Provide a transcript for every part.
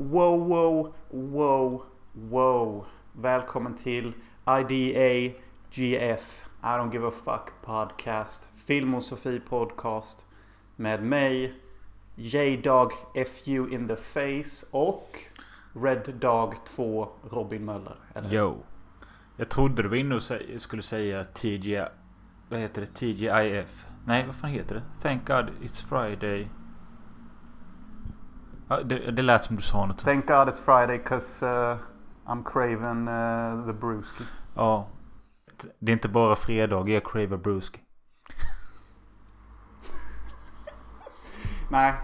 Wow, wow, wow, wow. Välkommen till IDA GF. I don't give a fuck podcast. Film och Sofie podcast. Med mig, J-Dog FU in the face och Red Dog 2 Robin Möller. Eller? Yo. Jag trodde du var inne och skulle säga TGI... Vad heter det? TGIF? Nej, vad fan heter det? Thank God It's Friday. Det, det lät som du sa något. Thank God it's Friday cause uh, I'm craving uh, the brewski. Ja. Det är inte bara fredag jag cravar brewski. Nej,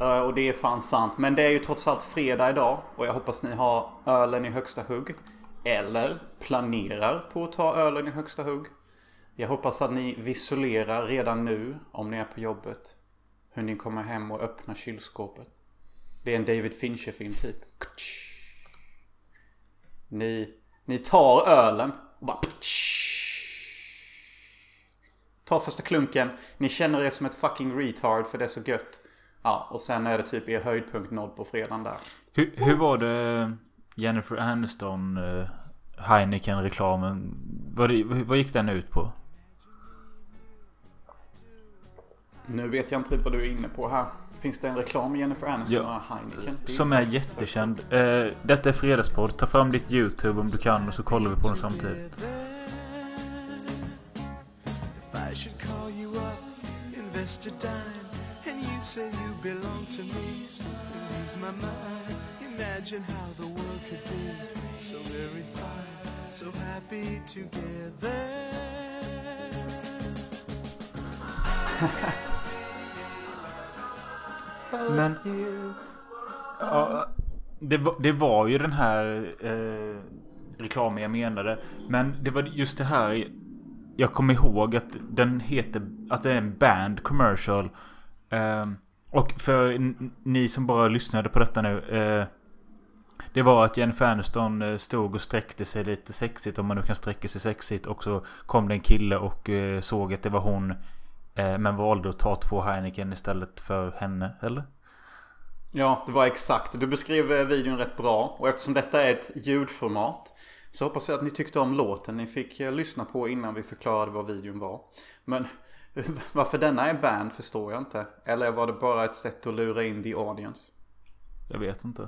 eh, och det är fan sant. Men det är ju trots allt fredag idag. Och jag hoppas ni har ölen i högsta hugg. Eller planerar på att ta ölen i högsta hugg. Jag hoppas att ni visualiserar redan nu, om ni är på jobbet, hur ni kommer hem och öppnar kylskåpet. Det är en David Fincher-film typ. Ni, ni tar ölen och bara... Tar första klunken. Ni känner er som ett fucking retard för det är så gött. Ja, och sen är det typ er höjdpunkt nådd på fredagen där. Hur, hur var det Jennifer Aniston uh, Heineken-reklamen? Vad, vad gick den ut på? Nu vet jag inte riktigt vad du är inne på här. Finns det en reklam med Jennifer Aniston Ja. och Heineken? Som är jättekänd. Eh, detta är Fredagspodd. Ta fram ditt YouTube om du kan och så kollar vi på den samtidigt. Men... Ja, det, var, det var ju den här eh, reklamen jag menade. Men det var just det här. Jag kommer ihåg att den heter... Att det är en band commercial. Eh, och för ni som bara lyssnade på detta nu. Eh, det var att Jennifer Aniston eh, stod och sträckte sig lite sexigt. Om man nu kan sträcka sig sexigt. Och så kom det en kille och eh, såg att det var hon. Eh, men valde att ta två Heineken istället för henne. Eller? Ja, det var exakt. Du beskrev eh, videon rätt bra. Och eftersom detta är ett ljudformat så hoppas jag att ni tyckte om låten ni fick eh, lyssna på innan vi förklarade vad videon var. Men varför denna är band förstår jag inte. Eller var det bara ett sätt att lura in the audience? Jag vet inte.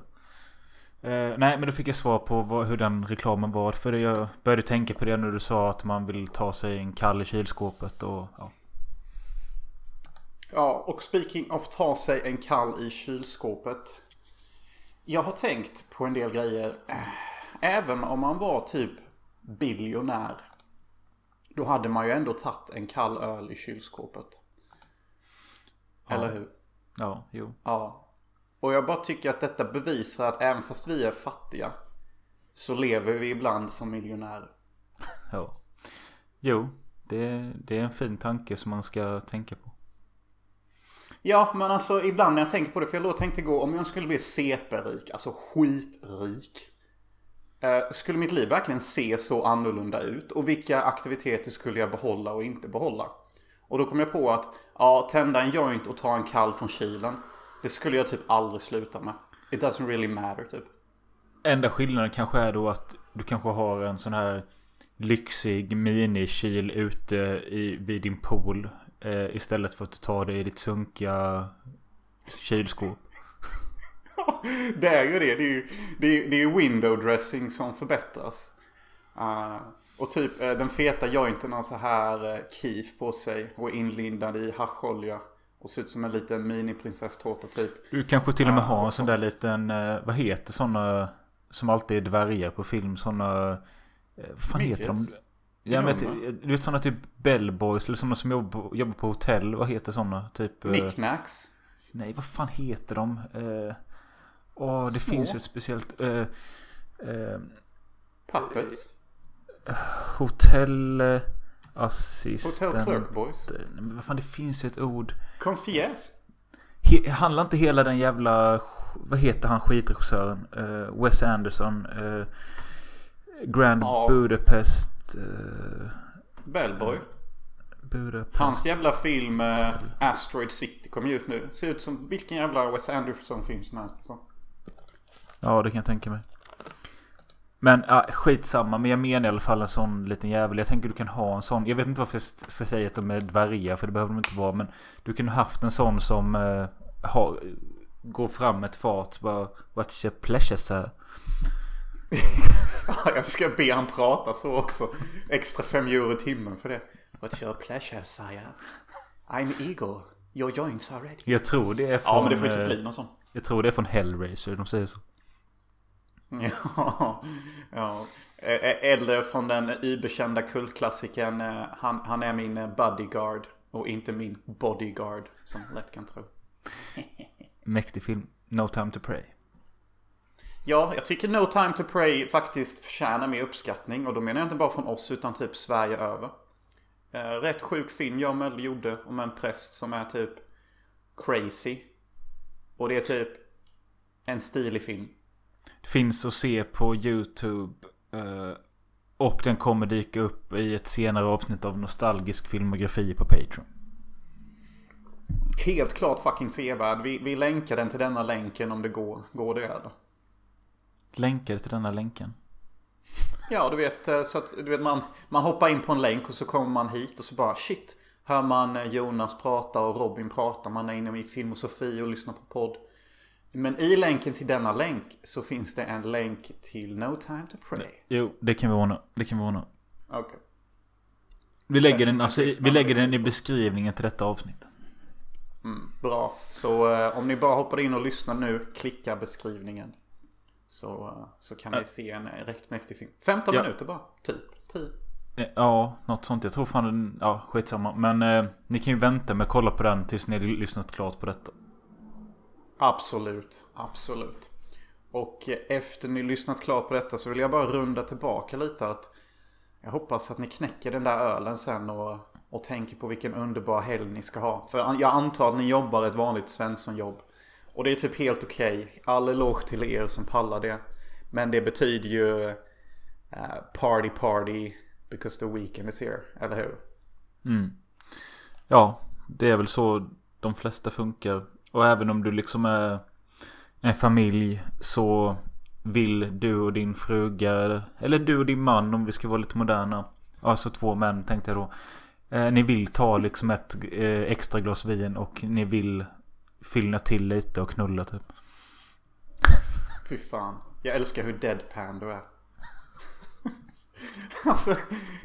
Eh, nej, men då fick jag svar på vad, hur den reklamen var. För jag började tänka på det när du sa att man vill ta sig en kall i kylskåpet. Och, ja. Ja, och speaking of ta sig en kall i kylskåpet. Jag har tänkt på en del grejer. Eh, Även om man var typ biljonär. Då hade man ju ändå tagit en kall öl i kylskåpet. Eller hur? ja, jo. Ja. Och jag bara tycker att detta bevisar att även fast vi är fattiga. Så lever vi ibland som miljonärer. Ja. Jo, det, det är en fin tanke som man ska tänka på. Ja, men alltså ibland när jag tänker på det. För jag tänkte gå om jag skulle bli CP-rik. Alltså skitrik. Eh, skulle mitt liv verkligen se så annorlunda ut? Och vilka aktiviteter skulle jag behålla och inte behålla? Och då kom jag på att ja, tända en joint och ta en kall från kylen. Det skulle jag typ aldrig sluta med. It doesn't really matter typ. Enda skillnaden kanske är då att du kanske har en sån här lyxig minikyl ute i, vid din pool. Eh, istället för att du tar det i ditt sunkiga kylskåp. det är ju det. Det är ju, det är, det är window dressing som förbättras. Uh, och typ eh, den feta jointen har så här uh, kif på sig och är inlindad i hascholja. Och ser ut som en liten mini-prinsesstårta typ. Du kanske till och med har en sån där liten, eh, vad heter såna som alltid är dvärgar på film? Såna, eh, vad fan heter de? Ja, men, Gnome? du vet såna typ bellboys eller såna som jobbar jobbar på hotell. Vad heter såna? Typ... eh, Knickknacks. Nej, vad fan heter de? Eh, Åh, det Små? finns ju ett speciellt... Eh, eh, Puppets. hotellassistent... Hotel Clerk Boys. Nej, men vad fan, det finns ju ett ord. Concierge. He, handlar inte hela den jävla... Vad heter han skitregissören? Eh, Wes Anderson. eh, Grand Ja. Budapest. Uh, Bellboy. Budapest. Hans jävla film eh, Asteroid City kom ut nu. Ser ut som vilken jävla Wes Anderson film som helst. Alltså. Ja, det kan jag tänka mig. Men ja, skitsamma, men jag menar i alla fall en sån liten jävel. Jag tänker du kan ha en sån. Jag vet inte varför jag ska säga att de är dvärgar, för det behöver de inte vara. Men du kan ha haft en sån som uh, har, går fram ett fat. Bara, what's your pleasure sir? Ja, jag ska be han prata så också. Extra fem euro i timmen för det. What's your pleasure, sire? I'm eager. Your joints are ready. Jag tror det är från... Ja, men det får ju typ eh, bli någon sån. Jag tror det är från Hellraiser, de säger så. Ja, ja. Eh, Eller från den überkända kultklassikern eh, han, han är min eh, bodyguard och inte min bodyguard som lätt kan tro. Mäktig film. No time to pray. Ja, jag tycker No Time To Pray faktiskt förtjänar mer uppskattning och då menar jag inte bara från oss utan typ Sverige över. Eh, Rätt sjuk film jag Mölle gjorde om en präst som är typ crazy. Och det är typ en stilig film. Det finns att se på YouTube. eh, och den kommer dyka upp i ett senare avsnitt av Nostalgisk filmografi på Patreon. Helt klart fucking sevärd. Vi, vi länkar den till denna länken om det går. Går det eller? Länkar till denna länken. Ja, du vet, eh, så att, du vet man, man hoppar in på en länk och så kommer man hit och så bara shit. Hör man eh, Jonas prata och Robin prata. Man är inne i filmosofi och lyssnar på podd. Men i länken till denna länk så finns det en länk till No Time To Pray. Jo, det kan vi ordna. Det kan vi ordna. Okej. Vi lägger, den, alltså, vi lägger den i beskrivningen till detta avsnitt. Mm, bra. Så eh, om ni bara hoppar in och lyssnar nu, klicka beskrivningen. Så, så kan ni se en rätt mäktig film. 15 Ja. minuter bara. Typ. 10. Eh, Ja, något sånt. Jag tror fan den... Ja, skitsamma. Men eh, ni kan ju vänta med att kolla på den tills ni har lyssnat klart på detta. Absolut, absolut. Och eh, efter ni lyssnat klart på detta så vill jag bara runda tillbaka lite att jag hoppas att ni knäcker den där ölen sen och, och tänker på vilken underbar helg ni ska ha. För jag antar att ni jobbar ett vanligt Svenssonjobb. Och det är typ helt okej. All eloge till er som pallar det. Men det betyder ju uh, party party because the weekend is here, eller hur? Mm. Ja, det är väl så de flesta funkar. Och även om du liksom är en familj så vill du och din fruga eller du och din man om vi ska vara lite moderna. Alltså två män tänkte jag då. Eh, ni vill ta liksom ett eh, extra glas vin och ni vill fylla till lite och knulla typ. Fy fan. Jag älskar hur deadpan du är. alltså,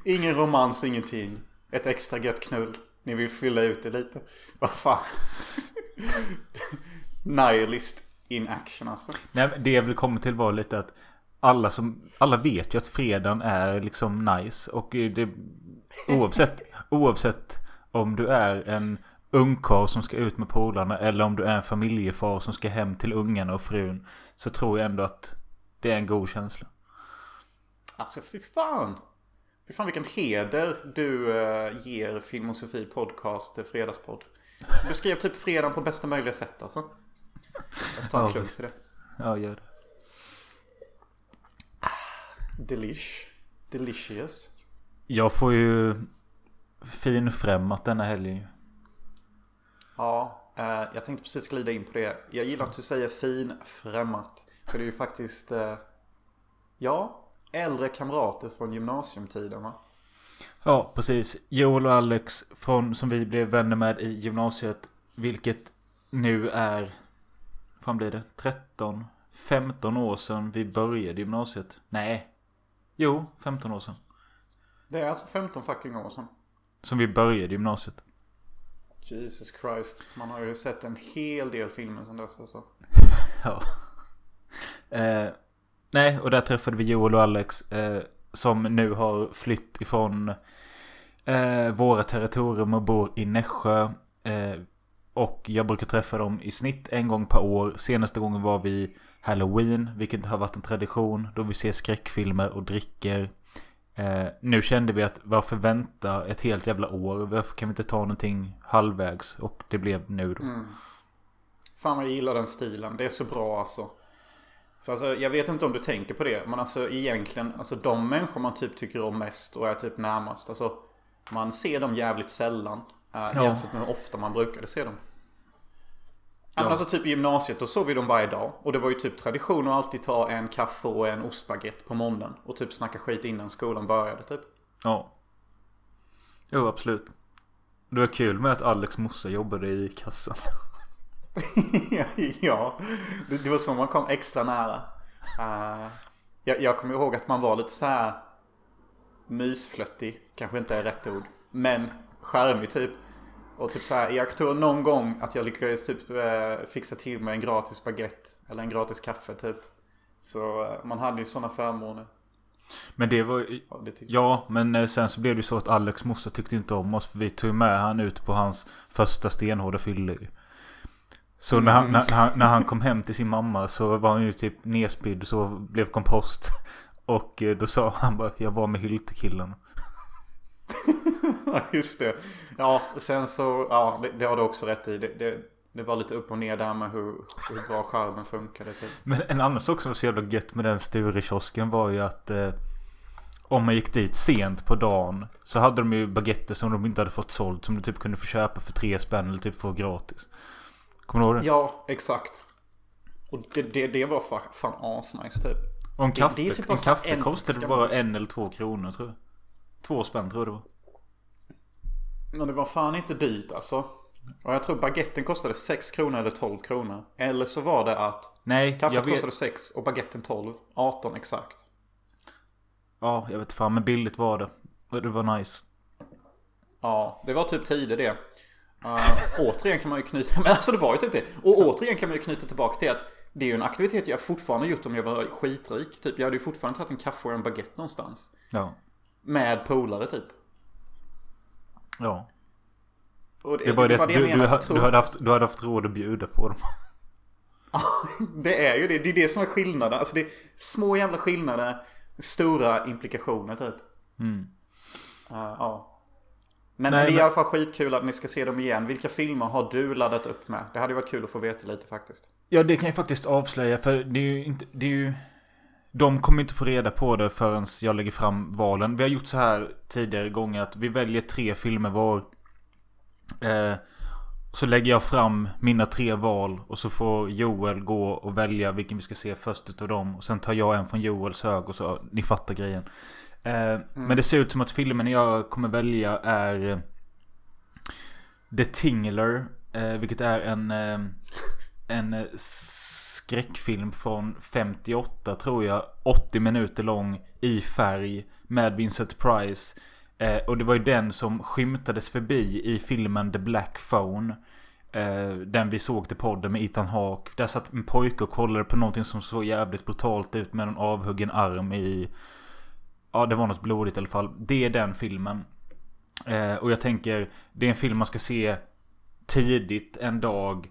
ingen romans, ingenting. Ett extra gött knull. Ni vill fylla ut det lite. Vad fan. Nihilist in action alltså. Nej, det jag vill komma till var lite att alla som alla vet ju att fredagen är liksom nice och det oavsett oavsett om du är en ungkarl som ska ut med polarna eller om du är en familjefar som ska hem till ungarna och frun så tror jag ändå att det är en god känsla. Alltså fy fan. Fy fan vilken heder du eh, ger Film och Sofie podcast eh, fredagspodd. Du skrev typ fredagen på bästa möjliga sätt alltså. Jag står en klunk till det. Ja, gör det. Delish. Delicious. Jag får ju finfrämmat denna helgen ju. Ja, eh, jag tänkte precis glida in på det. Jag gillar att du säger fin främmat. För det är ju faktiskt, eh, ja, äldre kamrater från gymnasiumtiden va? Ja, precis. Joel och Alex från, som vi blev vänner med i gymnasiet. Vilket nu är, vad fan blir det? 13, 15 år sedan vi började gymnasiet. Nej. Jo, 15 år sedan. Det är alltså 15 fucking år sedan. Som vi började gymnasiet. Jesus Christ. Man har ju sett en hel del filmer sedan dess alltså. Ja. Eh, nej, och där träffade vi Joel och Alex. Eh, som nu har flytt ifrån eh, våra territorium och bor i Nässjö. Eh, och jag brukar träffa dem i snitt en gång per år. Senaste gången var vi Halloween, vilket har varit en tradition. Då vi ser skräckfilmer och dricker. Eh, nu kände vi att varför vänta ett helt jävla år? Varför kan vi inte ta någonting halvvägs? Och det blev nu då. Mm. Fan vad jag gillar den stilen. Det är så bra alltså. För alltså, jag vet inte om du tänker på det. Men alltså egentligen, alltså de människor man typ tycker om mest och är typ närmast. Alltså man ser dem jävligt sällan. Äh, Ja. Jämfört med hur ofta man brukade se dem. Ja. Alltså typ i gymnasiet då sov vi dem varje dag. Och det var ju typ tradition att alltid ta en kaffe och en ostbaguette på morgonen. Och typ snacka skit innan skolan började typ. Ja. Jo, absolut. Det var kul med att Alex morsa jobbade i kassan. ja, det, var så man kom extra nära. Eh, jag, jag kommer ihåg att man var lite så här mysflöttig. Kanske inte är rätt ord. Men charmig typ. Och typ så här, jag tror någon gång att jag lyckades typ eh, fixa till med en gratis baguette. Eller en gratis kaffe typ. Så eh, man hade ju sådana förmåner. Men det var Ja, det Ja, men eh, sen så blev det ju så att Alex morsa tyckte inte om oss. För vi tog med han ut på hans första stenhårda fylle. Så när, han, när, när, han, när han kom hem till sin mamma så var han ju typ nedspydd så blev kompost. Och då sa han bara jag var med Hyltekillen. Just det. Ja, sen så, ja, det, det har du också rätt i. Det, det, det var lite upp och ner där med hur, hur bra skärmen funkade. Typ. Men en annan sak som var så jävla gött med den Sturekiosken var ju att eh, om man gick dit sent på dagen så hade de ju baguetter som de inte hade fått sålt som du typ kunde få köpa för tre spänn eller typ få gratis. Kommer du ihåg det? Ja, exakt. Och det, det, det var fa, fan asnice typ. Och en Det- kaffe, det är typ en kaffe kostade bara en eller två kronor tror jag. Två spänn tror jag det var. Men det var fan inte dyrt alltså. Och jag tror baguetten kostade 6 kronor eller 12 kronor. Eller så var det att Nej, kaffet vet. kostade 6 och baguetten 12. 18 exakt. Ja, jag vet fan men billigt var det. Det var nice. Ja, det var typ tider det. Uh, återigen kan man ju knyta, men alltså det var ju typ det. Och återigen kan man ju knyta tillbaka till att det är ju en aktivitet jag fortfarande gjort om jag var skitrik. Typ jag hade ju fortfarande tagit en kaffe och en baguette någonstans. Ja. Med polare typ. Ja. Och Det var det, var du, jag du, menar, tror- du, hade haft, du hade haft råd att bjuda på dem. Det är ju det. Det är det som är skillnaden. Alltså det är små jävla skillnader. Stora implikationer typ. Mm. Uh, ja. Men Nej, det är men- i alla fall skitkul att ni ska se dem igen. Vilka filmer har du laddat upp med? Det hade ju varit kul att få veta lite faktiskt. Ja, det kan jag faktiskt avslöja för det är ju inte... Det är ju... De kommer inte få reda på det förrän jag lägger fram valen. Vi har gjort så här tidigare gånger att vi väljer tre filmer var. Eh, så lägger jag fram mina tre val och så får Joel gå och välja vilken vi ska se först utav dem. Och sen tar jag en från Joels hög och så, ni fattar grejen. Eh, Men det ser ut som att filmen jag kommer välja är eh, The Tingler. Eh, vilket är en, eh, en eh, skräckfilm från 58 tror jag. 80 minuter lång i färg med Vincent Price. Eh, och det var ju den som skymtades förbi i filmen The Black Phone. Eh, den vi såg till podden med Ethan Hawke. Där satt en pojke och kollade på någonting som såg jävligt brutalt ut med en avhuggen arm i... Ja, det var något blodigt i alla fall. Det är den filmen. Eh, och jag tänker, det är en film man ska se tidigt en dag.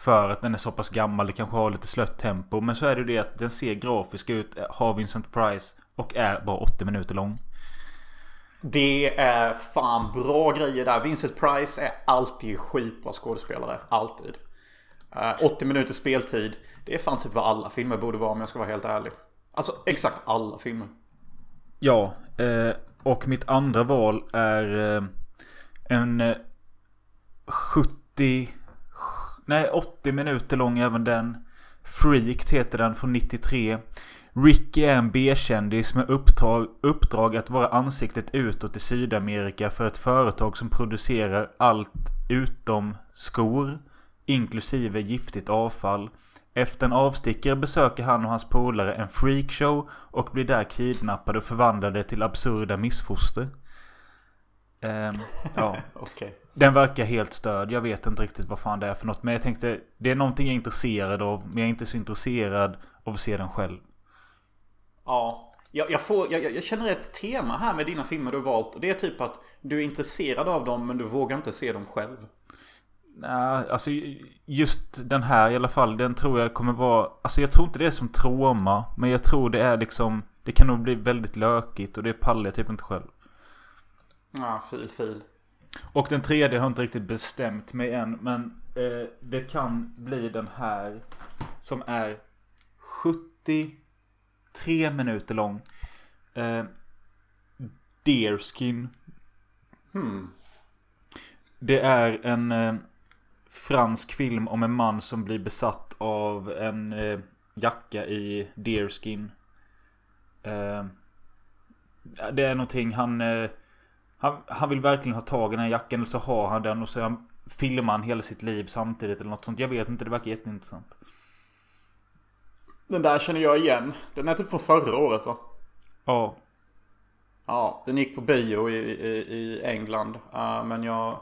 För att den är så pass gammal, det kanske har lite slött tempo. Men så är det ju det att den ser grafisk ut, har Vincent Price och är bara 80 minuter lång. Det är fan bra grejer där. Vincent Price är alltid skitbra skådespelare. Alltid. Eh, 80 minuters speltid. Det är fan typ vad alla filmer borde vara om jag ska vara helt ärlig. Alltså exakt alla filmer. Ja, eh, och mitt andra val är eh, en eh, 70... Nej, 80 minuter lång även den. Freaked heter den från 93. Ricky är en B-kändis med uppdrag, uppdrag att vara ansiktet utåt i Sydamerika för ett företag som producerar allt utom skor, inklusive giftigt avfall. Efter en avstickare besöker han och hans polare en freakshow och blir där kidnappade och förvandlade till absurda missfoster. Um, ja. Okej. Den verkar helt störd. Jag vet inte riktigt vad fan det är för något. Men jag tänkte det är någonting jag är intresserad av. Men jag är inte så intresserad av att se den själv. Ja. Jag, jag, får, jag, jag känner ett tema här med dina filmer du har valt. Och det är typ att du är intresserad av dem men du vågar inte se dem själv. Nej, alltså just den här i alla fall. Den tror jag kommer vara. Alltså jag tror inte det är som trauma. Men jag tror det är liksom. Det kan nog bli väldigt lökigt. Och det pallar jag typ inte själv. Ja, fil, fil. Och den tredje har jag inte riktigt bestämt mig än. Men eh, det kan bli den här. Som är 73 minuter lång. Eh, Deerskin. Hmm. Det är en eh, fransk film om en man som blir besatt av en eh, jacka i deerskin. Eh, det är någonting han, eh, han... Han vill verkligen ha tag i den här jackan. Eller så har han den och så han, filmar han hela sitt liv samtidigt. Eller något sånt. Jag vet inte. Det verkar jätteintressant. Den där känner jag igen. Den är typ från förra året va? Ja. Ja, den gick på bio i, i, i England. Uh, men jag...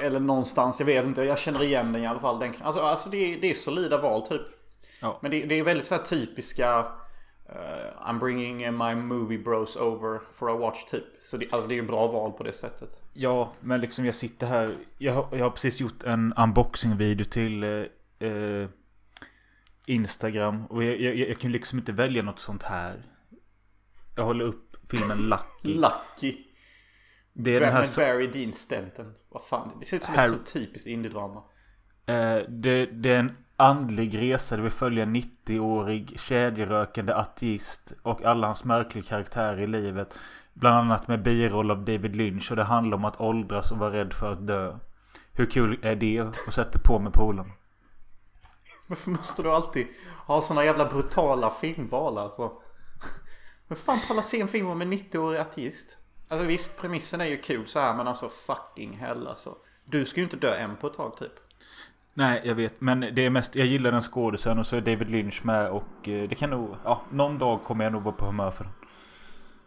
Eller någonstans, jag vet inte. Jag känner igen den i alla fall. Den, alltså, alltså det, är, det är solida val typ. Ja. Men det, det är väldigt så här typiska... Uh, I'm bringing my movie bros over for a watch typ. Så det, alltså det är bra val på det sättet. Ja, men liksom jag sitter här. Jag har, jag har precis gjort en unboxing-video till eh, Instagram. Och jag, jag, jag kan liksom inte välja något sånt här. Jag håller upp filmen Lucky. Lucky. Det är den här så, Barry Dean Stanton. Vad fan, det ser ut som Harry- ett så typiskt indie-drama. eh, det, det är en andlig resa där vi följer en 90-årig kedjerökande ateist och alla hans märkliga karaktärer i livet. Bland annat med biroll av David Lynch och det handlar om att åldras och vara rädd för att dö. Hur kul är det? Och sätter på med polen. Varför måste du alltid ha såna jävla brutala filmval alltså? Men fan pallar se en film om en 90-årig ateist? Alltså visst, premissen är ju kul så här men alltså fucking hell alltså. Du ska ju inte dö än på ett tag typ. Nej, jag vet. Men det är mest, jag gillar den skådisen och så är David Lynch med och eh, det kan nog, ja, någon dag kommer jag nog vara på humör för den.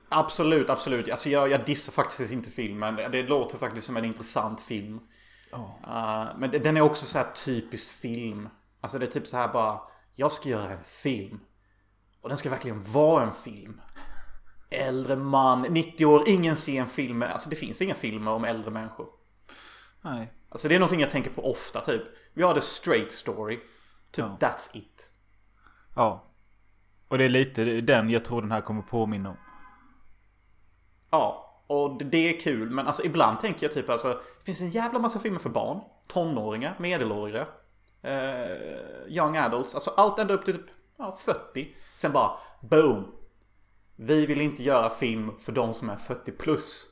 Absolut, absolut. Alltså jag, jag dissar faktiskt inte filmen. Det låter faktiskt som en intressant film. Uh, men den är också så här typisk film. Alltså det är typ så här bara. Jag ska göra en film. Och den ska verkligen vara en film. Äldre man, 90 år, ingen ser en film. Alltså det finns inga filmer om äldre människor. Nej. Alltså det är någonting jag tänker på ofta typ. Vi har The Straight Story. Typ Ja. that's it. Ja. Och det är lite den jag tror den här kommer påminna om. Ja, och det- är kul. Men alltså ibland tänker jag typ alltså. Det finns en jävla massa filmer för barn. Tonåringar, medelåriga. Eh, young adults. Alltså allt ända upp till typ ja, 40. Sen bara boom. Vi vill inte göra film för de som är 40 plus.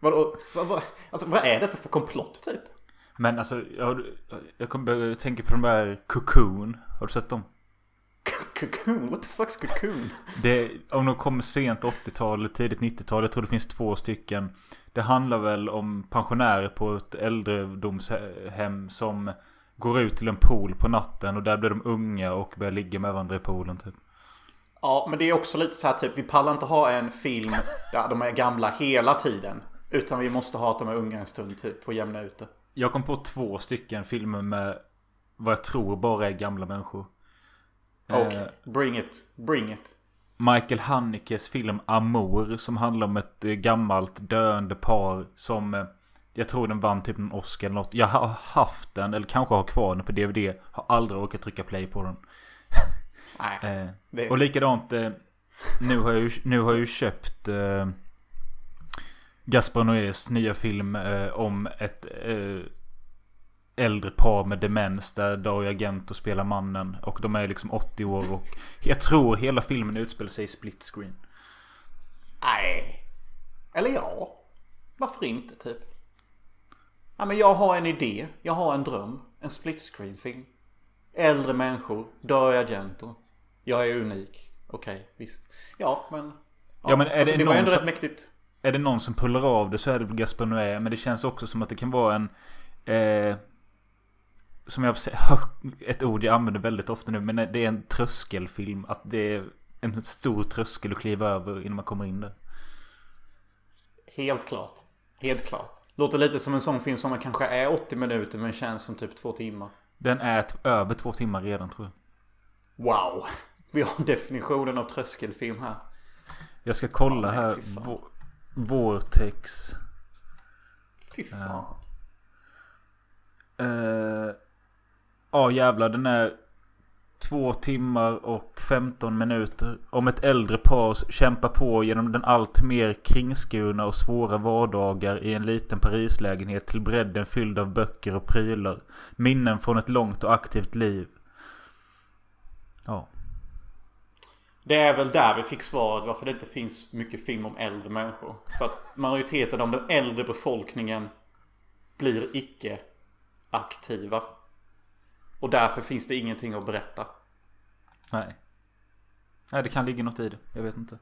Vadå? Vad, vad, alltså vad är detta för komplott typ? Men alltså, jag, jag kommer tänka på de där Cocoon. Har du sett dem? Cocoon? What the fuck's cocoon? Det, om de kommer sent 80-tal, tidigt 90-tal. Jag tror det finns två stycken. Det handlar väl om pensionärer på ett äldredomshem som går ut till en pool på natten och där blir de unga och börjar ligga med varandra i poolen typ. Ja, men det är också lite så här typ. Vi pallar inte ha en film där de är gamla hela tiden. Utan vi måste ha att de är unga en stund typ. För att jämna ut det. Jag kom på två stycken filmer med vad jag tror bara är gamla människor. Okej, Eh, bring it. Bring it. Michael Hanekes film Amour som handlar om ett eh, gammalt döende par som eh, jag tror den vann typ en Oscar eller något. Jag har haft den eller kanske har kvar den på DVD. Har aldrig orkat trycka play på den. Nej. Det- och likadant nu, har jag ju, nu har jag ju köpt Gaspar Noés nya film eh, om ett eh, äldre par med demens där Dario Argento spelar mannen. Och de är liksom 80 år och jag tror hela filmen utspelar sig i split screen. Nej. Eller ja. Varför inte typ? Ja, men jag har en idé. Jag har en dröm. En split screen film. Äldre människor. Dario Argento. Jag är unik. Okej, visst. Ja, men... Ja, men är alltså, det det var ändå som- rätt mäktigt. Är det någon som pullar av det så är det väl Gaspar Noé. Men det känns också som att det kan vara en... Eh, som jag har ett ord jag använder väldigt ofta nu. Men det är en tröskelfilm. Att det är en stor tröskel att kliva över innan man kommer in där. Helt klart. Helt klart. Låter lite som en sån film som kanske är 80 minuter men känns som typ två timmar. Den är över två timmar redan tror jag. Wow. Vi har definitionen av tröskelfilm här. Jag ska kolla Ja, nej, här. Vortex. Fy fan. Eh, Ja jävlar den är Två timmar och 15 minuter. Om ett äldre par kämpar på genom den allt mer kringskurna och svåra vardagar i en liten Parislägenhet till bredden fylld av böcker och prylar. Minnen från ett långt och aktivt liv. Ja. Det är väl där vi fick svaret varför det inte finns mycket film om äldre människor. För att majoriteten av den äldre befolkningen blir icke aktiva. Och därför finns det ingenting att berätta. Nej. Nej, det kan ligga något i det. Jag vet inte.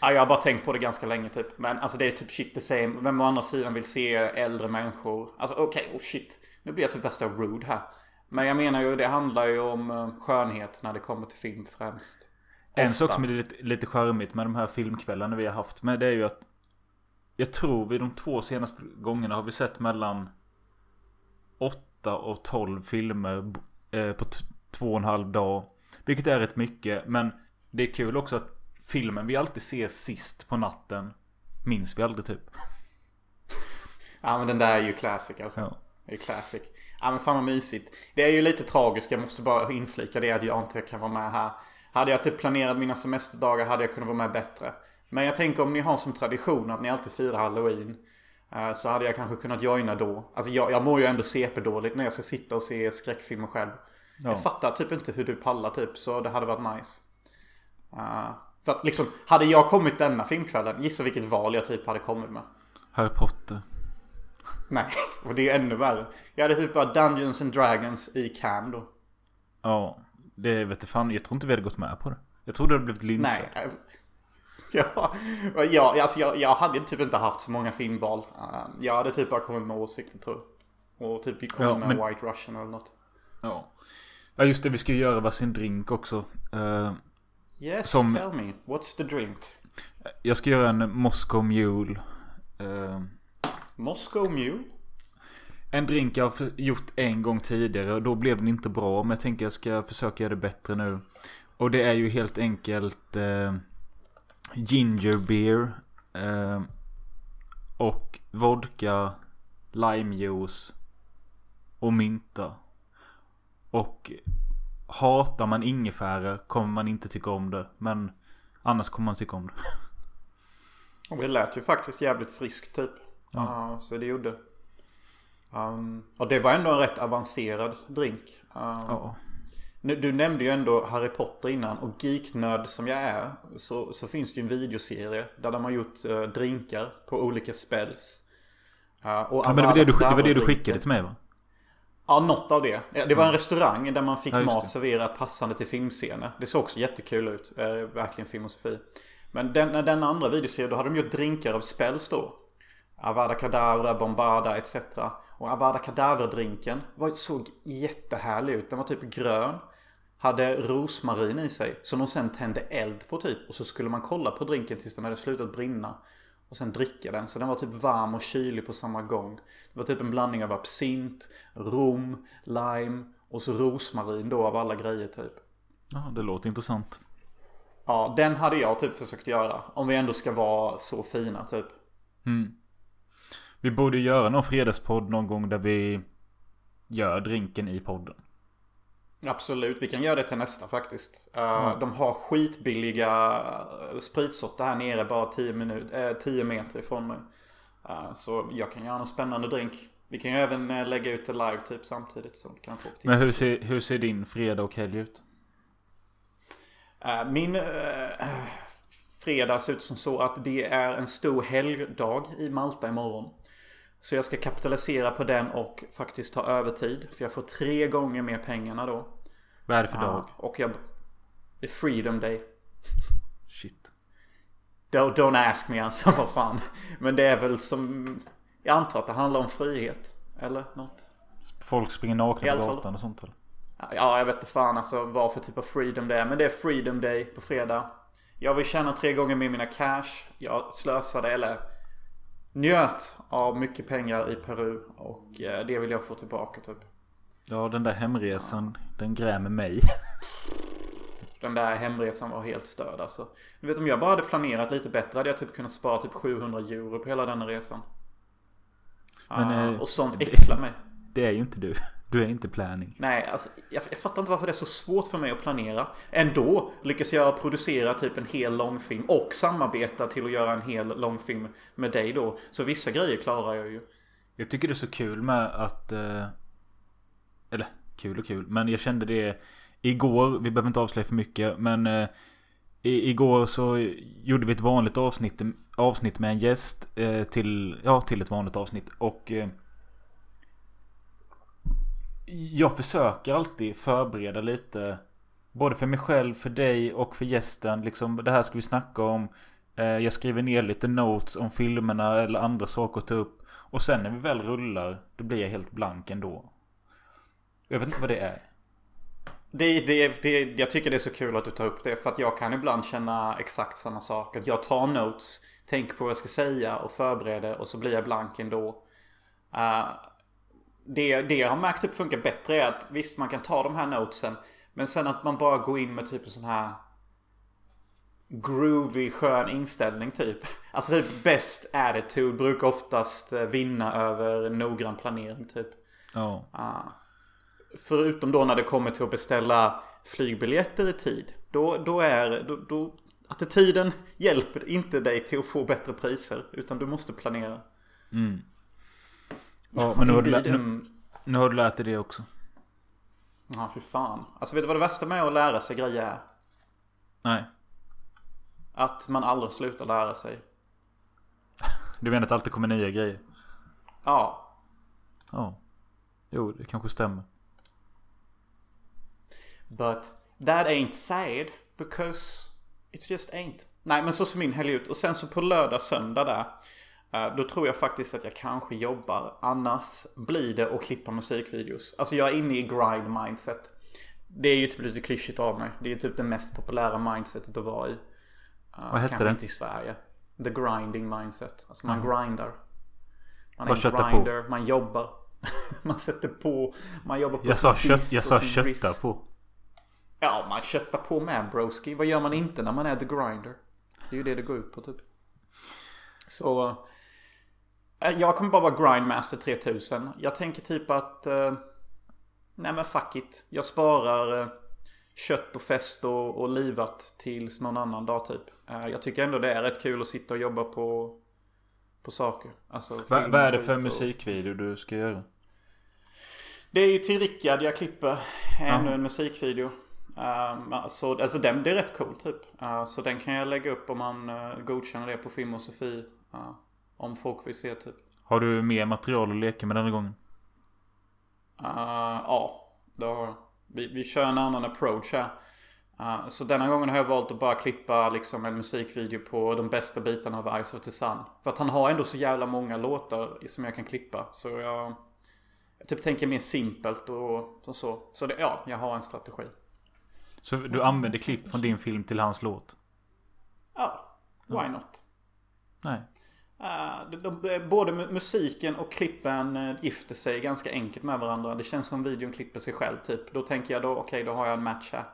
Ja, jag har bara tänkt på det ganska länge typ. Men alltså det är typ shit the same. Vem å andra sidan vill se äldre människor? Alltså okej, okay, oh shit. Nu blir jag typ värsta rude här. Men jag menar ju, det handlar ju om eh, skönhet när det kommer till film främst. En sak som är lite, lite charmigt med de här filmkvällarna vi har haft med det är ju att Jag tror vi de två senaste gångerna har vi sett mellan 8 och 12 filmer eh, på två och en halv dag. Vilket är rätt mycket men det är kul också att filmen vi alltid ser sist på natten minns vi aldrig typ. Ja men den där är ju classic alltså. Ja. Det är classic. Ja men fan vad mysigt. Det är ju lite tragiskt. Jag måste bara inflika det att jag inte kan vara med här. Hade jag typ planerat mina semesterdagar hade jag kunnat vara med bättre. Men jag tänker om ni har som tradition att ni alltid firar halloween. Eh, så hade jag kanske kunnat joina då. Alltså jag, jag mår ju ändå CP-dåligt när jag ska sitta och se skräckfilmer själv. Ja. Jag fattar typ inte hur du pallar typ. Så det hade varit nice. Uh, för att liksom, hade jag kommit denna filmkvällen, gissa vilket val jag typ hade kommit med. Harry Potter. Nej, och det är ännu värre. Jag hade typ bara Dungeons and Dragons i Cam då. Ja, det vet jag fan. Jag tror inte vi hade gått med på det. Jag trodde det hade blivit lynchad. Nej. Ja, ja alltså jag, jag hade typ inte haft så många filmval. Eh, jag hade typ bara kommit med åsikter tror jag. Och typ kommit ja, med men... White Russian eller något. Ja. Ja just det, vi ska ju göra varsin drink också. Uh, yes, som... tell me. What's the drink? Jag ska göra en Moscow Mule. Uh... Moscow Mule? En drink jag har gjort en gång tidigare och då blev den inte bra. Men jag tänker jag ska försöka göra det bättre nu. Och det är ju helt enkelt eh, Ginger beer. Eh, och vodka, limejuice och mynta. Och hatar man ingefära kommer man inte tycka om det. Men annars kommer man tycka om det. Och det lät ju faktiskt jävligt friskt typ. Ja. Uh, så det gjorde. Um, och det var ändå en rätt avancerad drink. Um, ja. Du nämnde ju ändå Harry Potter innan och geeknörd som jag är så, så finns det ju en videoserie där de har gjort uh, drinkar på olika spells. Uh, och ja, men det var det, du, det var det du skickade till mig va? Ja, något av det. Det var en restaurang där man fick ja, mat serverat passande till filmscener. Det såg också jättekul ut. Eh, verkligen filmosofi. Men den, den andra videoserien, då hade de gjort drinkar av spells då. Avada Kedavra, Bombarda etc. Och Avada Kedavra-drinken såg jättehärlig ut. Den var typ grön. Hade rosmarin i sig. Som de sen tände eld på typ. Och så skulle man kolla på drinken tills den hade slutat brinna. Och sen dricka den. Så den var typ varm och kylig på samma gång. Det var typ en blandning av absint, rom, lime och så rosmarin då av alla grejer typ. Ja, det låter intressant. Ja, den hade jag typ försökt göra. Om vi ändå ska vara så fina typ. Mm. Vi borde göra någon fredagspodd någon gång där vi gör drinken i podden. Absolut, vi kan göra det till nästa faktiskt. Mm. De har skitbilliga eh, spritsorter här nere bara 10, minut, äh, 10 meter ifrån mig. Uh, så jag kan göra en spännande drink. Vi kan ju även lägga ut det live typ samtidigt. Så kan folk Men hur ser, hur ser din fredag och helg ut? Min fredag ser ut som så att det är en stor helgdag i Malta imorgon. Så jag ska kapitalisera på den och faktiskt ta övertid. För jag får tre gånger mer pengarna då. Vad är det för dag? Uh, och jag... Det är Freedom Day. Shit. Don't, don't ask me alltså, vad fan. Men det är väl som... Jag antar att det handlar om frihet. Eller något. Folk springer nakna på gatan och sånt eller? Ja, jag vet inte fan alltså vad för typ av freedom det är. Men det är freedom day på fredag. Jag vill tjäna tre gånger mer mina cash. Jag slösade eller njöt av mycket pengar i Peru. Och eh, det vill jag få tillbaka typ. Ja den där hemresan. Ja. Den grämer mig. Den där hemresan var helt störd alltså. Du vet om jag bara hade planerat lite bättre hade jag typ kunnat spara typ 700 euro på hela denna resan. Men, ah, och sånt äcklar mig. Det är ju inte du. Du är inte planning. Nej, alltså, jag, jag, fattar inte varför det är så svårt för mig att planera. Ändå lyckas jag producera typ en hel långfilm och samarbeta till att göra en hel långfilm med dig då. Så vissa grejer klarar jag ju. Jag tycker det är så kul med att... Eh, eller kul och kul. Men jag kände det igår. Vi behöver inte avslöja för mycket. Men eh, igår så gjorde vi ett vanligt avsnitt, avsnitt med en gäst. Eh, till, ja, till ett vanligt avsnitt. Och... Jag försöker alltid förbereda lite. Både för mig själv, för dig och för gästen. Liksom, det här ska vi snacka om. Eh, jag skriver ner lite notes om filmerna eller andra saker att ta upp. Och sen när vi väl rullar, då blir jag helt blank ändå. Jag vet inte vad det är. Det, det, det, jag tycker det är så kul att du tar upp det. För att jag kan ibland känna exakt samma sak. Att jag tar notes, tänker på vad jag ska säga och förbereder och så blir jag blank ändå. Uh, det, det jag har märkt upp funkar bättre är att visst man kan ta de här notesen. Men sen att man bara går in med typ en sån här groovy skön inställning typ. Alltså typ best attitude brukar oftast eh, vinna över noggrann planering typ. Ja. Ah. Förutom då när det kommer till att beställa flygbiljetter i tid. Då, då är då, då, attityden hjälper inte dig till att få bättre priser. Utan du måste planera. Mm. Ja, men nu har, du, nu, Indien- nu har du lärt dig det också. Ja, för fan. Alltså vet du vad det värsta med att lära sig grejer är? Nej. Att man aldrig slutar lära sig. Du menar att det alltid kommer nya grejer? Ja. Ja. Jo, det kanske stämmer. But that ain't sad because it's just ain't. Nej men så ser min helg ut. Och sen så på lördag söndag där. Eh, Då tror jag faktiskt att jag kanske jobbar. Annars blir det att klippa musikvideos. Alltså jag är inne i grind mindset. Det är ju typ lite klyschigt av mig. Det är typ det mest populära mindsetet att vara i. Uh, Vad hette det? inte i Sverige. The grinding mindset. Alltså man grindar. Man är en köttar på? grinder, man jobbar. man sätter på, man jobbar på Jag sa, kött, jag sa riss. på. Ja, man köttar på med broski. Vad gör man inte när man är the grinder? Det är ju det det går ut på typ. Så... eh, Jag kommer bara vara grindmaster 3000. Jag tänker typ att... Eh, nej men fuck it. Jag sparar eh, kött och fest och, och livat tills någon annan dag typ. Eh, jag tycker ändå det är rätt kul att sitta och jobba på... På saker. Alltså, Va, vad är det för och- musikvideo du ska göra? Det är ju till Rickard jag klipper ännu Ja. en musikvideo. Um, alltså, alltså den, det är rätt cool typ. Uh, så den kan jag lägga upp om man uh, godkänner det på Film och Sofie. Uh, om folk vill se typ. Har du mer material att leka med denna gången? Uh, ja, det har vi, vi kör en annan approach här. Uh, så denna gången har jag valt att bara klippa liksom en musikvideo på de bästa bitarna av Eyes of the Sun. För att han har ändå så jävla många låtar som jag kan klippa. Så jag, jag typ tänker mer simpelt och, och så. Så det, ja, jag har en strategi. Så du använder klipp från din film till hans låt? Ja, why not? Nej. Uh, de, de, både mu- musiken och klippen uh, gifter sig ganska enkelt med varandra. Det känns som videon klipper sig själv typ. Då tänker jag då, okej då har jag en match här.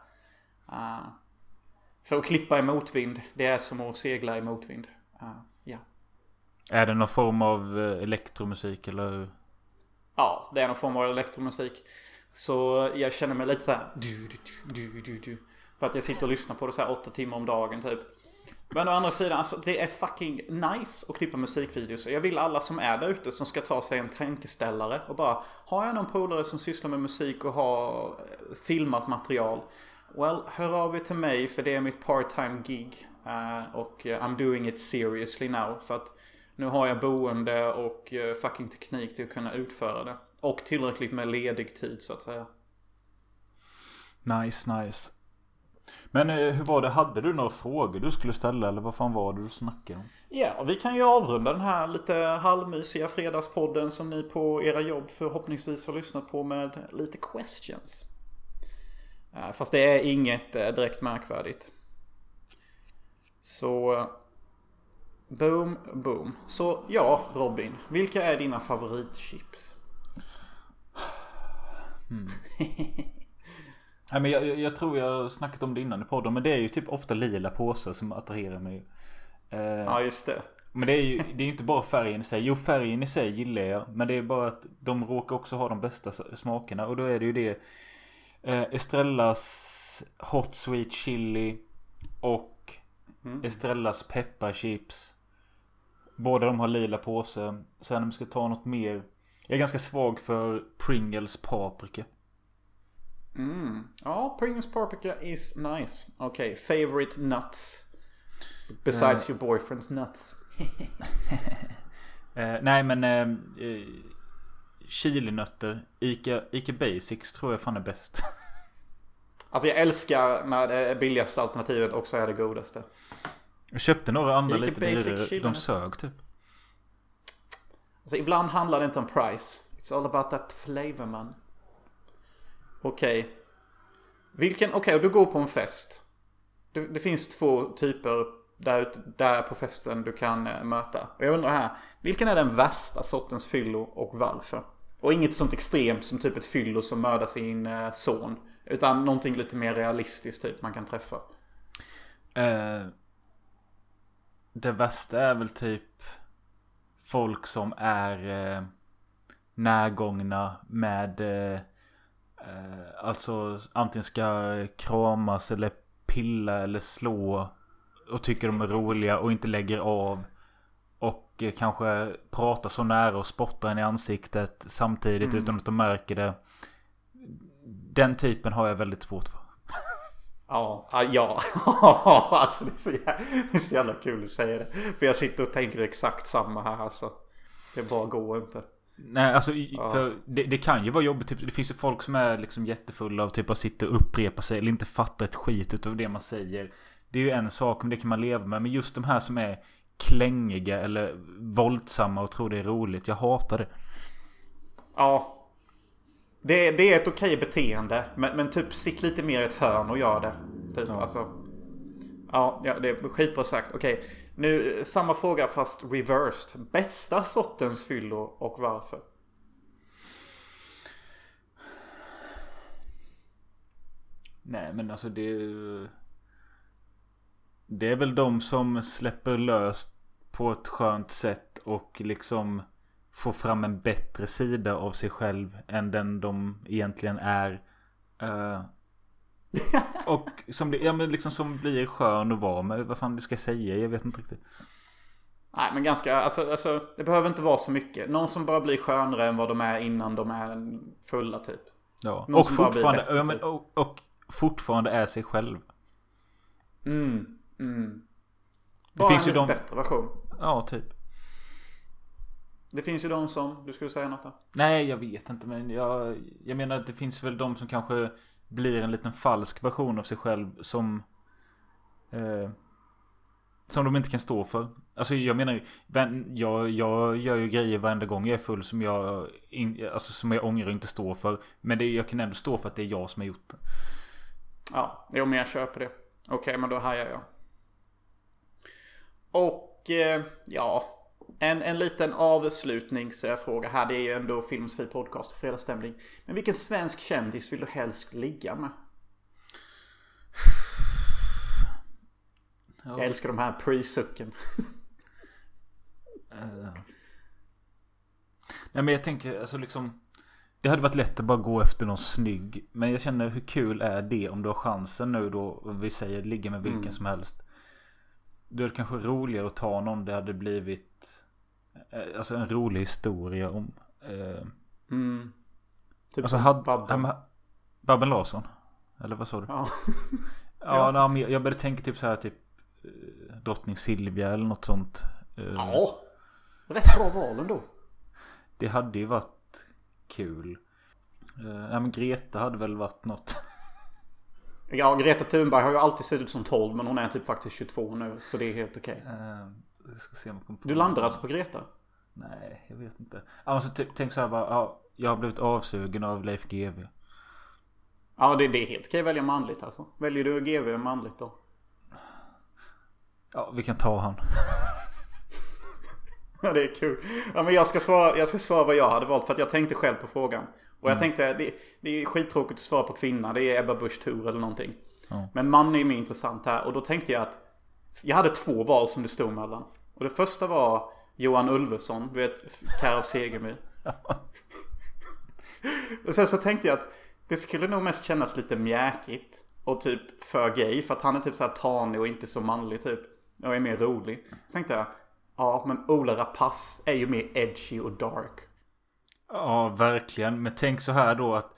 Uh, för att klippa i motvind, det är som att segla i motvind. Ja. Är det någon form av eh, elektromusik eller? ja, det är någon form av elektromusik. Så jag känner mig lite så här. Du, du, du. För att jag sitter och lyssnar på det så här åtta timmar om dagen typ. Men å andra sidan, alltså det är fucking nice att klippa musikvideos. Jag vill alla som är där ute som ska ta sig en tankeställare och bara Har jag någon polare som sysslar med musik och har eh, filmat material? Well, hör av er till mig för det är mitt part-time gig. Uh, och uh, I'm doing it seriously now. För att nu har jag boende och uh, fucking teknik till att kunna utföra det. Och tillräckligt med ledig tid så att säga. Nice, nice. Men eh, hur var det? Hade du några frågor du skulle ställa eller vad fan var det du snackade om? Ja, vi kan ju avrunda den här lite halvmysiga fredagspodden som ni på era jobb förhoppningsvis har lyssnat på med lite questions. Eh, Fast det är inget eh, direkt märkvärdigt. Så... Boom, boom. Så ja, Robin. Vilka är dina favoritchips? Nej, men jag, jag- tror jag har snackat om det innan i podden. Men det är ju typ ofta lila påsar som attraherar mig. Eh, Ja, just det. Men det är ju det är inte bara färgen i sig. Jo, färgen i sig gillar jag. Men det är bara att de råkar också ha de bästa smakerna. Och då är det ju det. Eh, Estrellas Hot Sweet Chili. Och Mm. Estrellas pepparchips. Båda de har lila påse. Sen om vi ska ta något mer. Jag är ganska svag för Pringles paprika. Mm. Ja, Pringles paprika is nice. Okej, favorite nuts? Besides your boyfriend's nuts. Eh, nej men eh, chilinötter. Ica, Ica Basics tror jag fan är bäst. Alltså jag älskar när det är billigaste alternativet också är det godaste. Jag köpte några andra Ica lite dyrare. De sög typ. Alltså ibland handlar det inte om price. It's all about that flavor man. Okej. Vilken, okej och du går på en fest. Det, det finns två typer där, ute- där på festen du kan eh, möta. Och jag undrar här. Vilken är den värsta sortens fyllo och varför? Och inget sånt extremt som typ ett fyllo som mördar sin eh, son. Utan någonting lite mer realistiskt typ man kan träffa. Eh, det värsta är väl typ folk som är eh, närgångna med eh, eh, alltså antingen ska kramas eller pilla eller slå och tycker de är roliga och inte lägger av. Och eh, kanske pratar så nära och spottar en i ansiktet samtidigt utan att de märker det. Den typen har jag väldigt svårt för. Ja, ja, ja. alltså det är, så jävla, det är så jävla kul att säga det. För jag sitter och tänker exakt samma här alltså. Det bara går inte. Nej, alltså i- för det, det kan ju vara jobbigt. Typ, det finns ju folk som är liksom jättefulla och typ bara sitter och upprepar sig eller inte fattar ett skit utav det man säger. Det är ju en sak, men det kan man leva med. Men just de här som är klängiga eller våldsamma och tror det är roligt. Jag hatar det. Ja. Det, det är ett okej beteende. Men, men typ sitt lite mer i ett hörn och gör det. Typ, Ja. alltså. Ja, ja, det är skitbra sagt. Okej. Nu samma fråga fast reversed. Bästa sortens fyllo och varför? Nej, men alltså det... Det är väl de som släpper löst på ett skönt sätt och liksom får fram en bättre sida av sig själv än den de egentligen är. Eh, och som, ja, men liksom som blir skön att vara med. Vad fan ska jag säga? Jag vet inte riktigt. Nej men ganska, alltså, alltså det behöver inte vara så mycket. Någon som bara blir skönare än vad de är innan de är fulla typ. Ja. Någon Och fortfarande, ja, men, typ. och, och fortfarande är sig själv. Mm, mm. Det Bara finns en ju de... bättre version. Ja, typ. Det finns ju de som, du skulle säga något där? Nej, jag vet inte. Men jag, jag menar att det finns väl de som kanske blir en liten falsk version av sig själv som... Eh, som de inte kan stå för. Alltså jag menar ju, jag, jag gör ju grejer varenda gång jag är full som jag, in, alltså, som jag ångrar och inte står för. Men det, jag kan ändå stå för att det är jag som har gjort det. Ja, jo men jag köper det. Okej, men då hajar jag. Och eh, ja, en, en liten avslutningsfråga här. Det är ju ändå Filmsfri podcast och fredagsstämning. Men vilken svensk kändis vill du helst ligga med? Ja. Jag älskar de här pre-sucken. Eh. Nej men jag tänker alltså liksom Det hade varit lätt att bara gå efter någon snygg Men jag känner hur kul är det om du har chansen nu då om Vi säger ligga med vilken Mm. som helst Det kanske roligare att ta någon det hade blivit eh, Alltså en rolig historia om eh, Mm. Typ Alltså hade Babben. Babben, Babben Larsson Eller vad sa du? Ja. Ja, nej, men jag- började tänka typ så här typ eh, Drottning Silvia eller något sånt Eh, ja. Rätt bra val ändå. Det hade ju varit kul. Nej men Greta hade väl varit något. Ja, Greta Thunberg har ju alltid sett ut som 12 men hon är typ faktiskt 22 nu. Så det är helt okej. Uh, jag kommer på Du landar alltså på Greta? Nej, jag vet inte. Alltså typ, tänk så här bara. Ja, jag har blivit avsugen av Leif GW. Ja, det, det är helt okej att välja manligt alltså. Väljer du GV manligt då? Ja, vi kan ta han. Ja, det är kul. Ja, men jag ska, svara, jag ska svara vad jag hade valt för att jag tänkte själv på frågan. Och jag tänkte, det, det är skittråkigt att svara på kvinna. Det är Ebba Busch Thor eller någonting. Ja. Men man är ju mer intressant här. Och då tänkte jag att jag hade två val som det stod mellan. Och det första var Johan Ulveson, du vet, Kär av Segemyhr. och sen så tänkte jag att det skulle nog mest kännas lite mjäkigt. Och typ för gay. För att han är typ så här tanig och inte så manlig typ. Och är mer rolig. Så tänkte jag, ja men Ola Rapace är ju mer edgy och dark. Ja, verkligen. Men tänk så här då att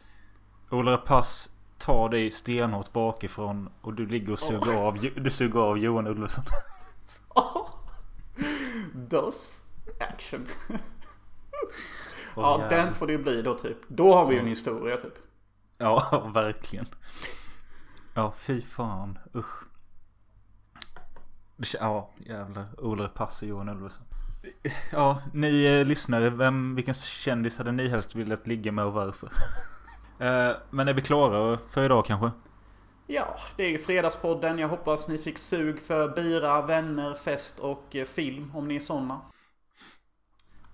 Ola Rapace tar dig stenhårt bakifrån och du ligger och suger, av, du suger av Johan Ulveson. Dos action. Ja, jävlar. den får det bli då typ. Då har vi ju en historia typ. Ja, verkligen. Ja, fy fan. Usch. Ja, jävlar. Ola Pass och Johan Ulveson. Ja, ni eh, lyssnare. Vem, vilken kändis hade ni helst velat ligga med och varför? eh, men är vi klara för idag kanske? Ja, det är Fredagspodden. Jag hoppas ni fick sug för bira, vänner, fest och eh, film om ni är såna.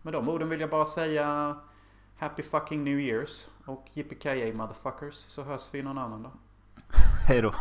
Med de orden vill jag bara säga Happy fucking New Years och yippee motherfuckers så hörs vi någon annan dag. Hej då.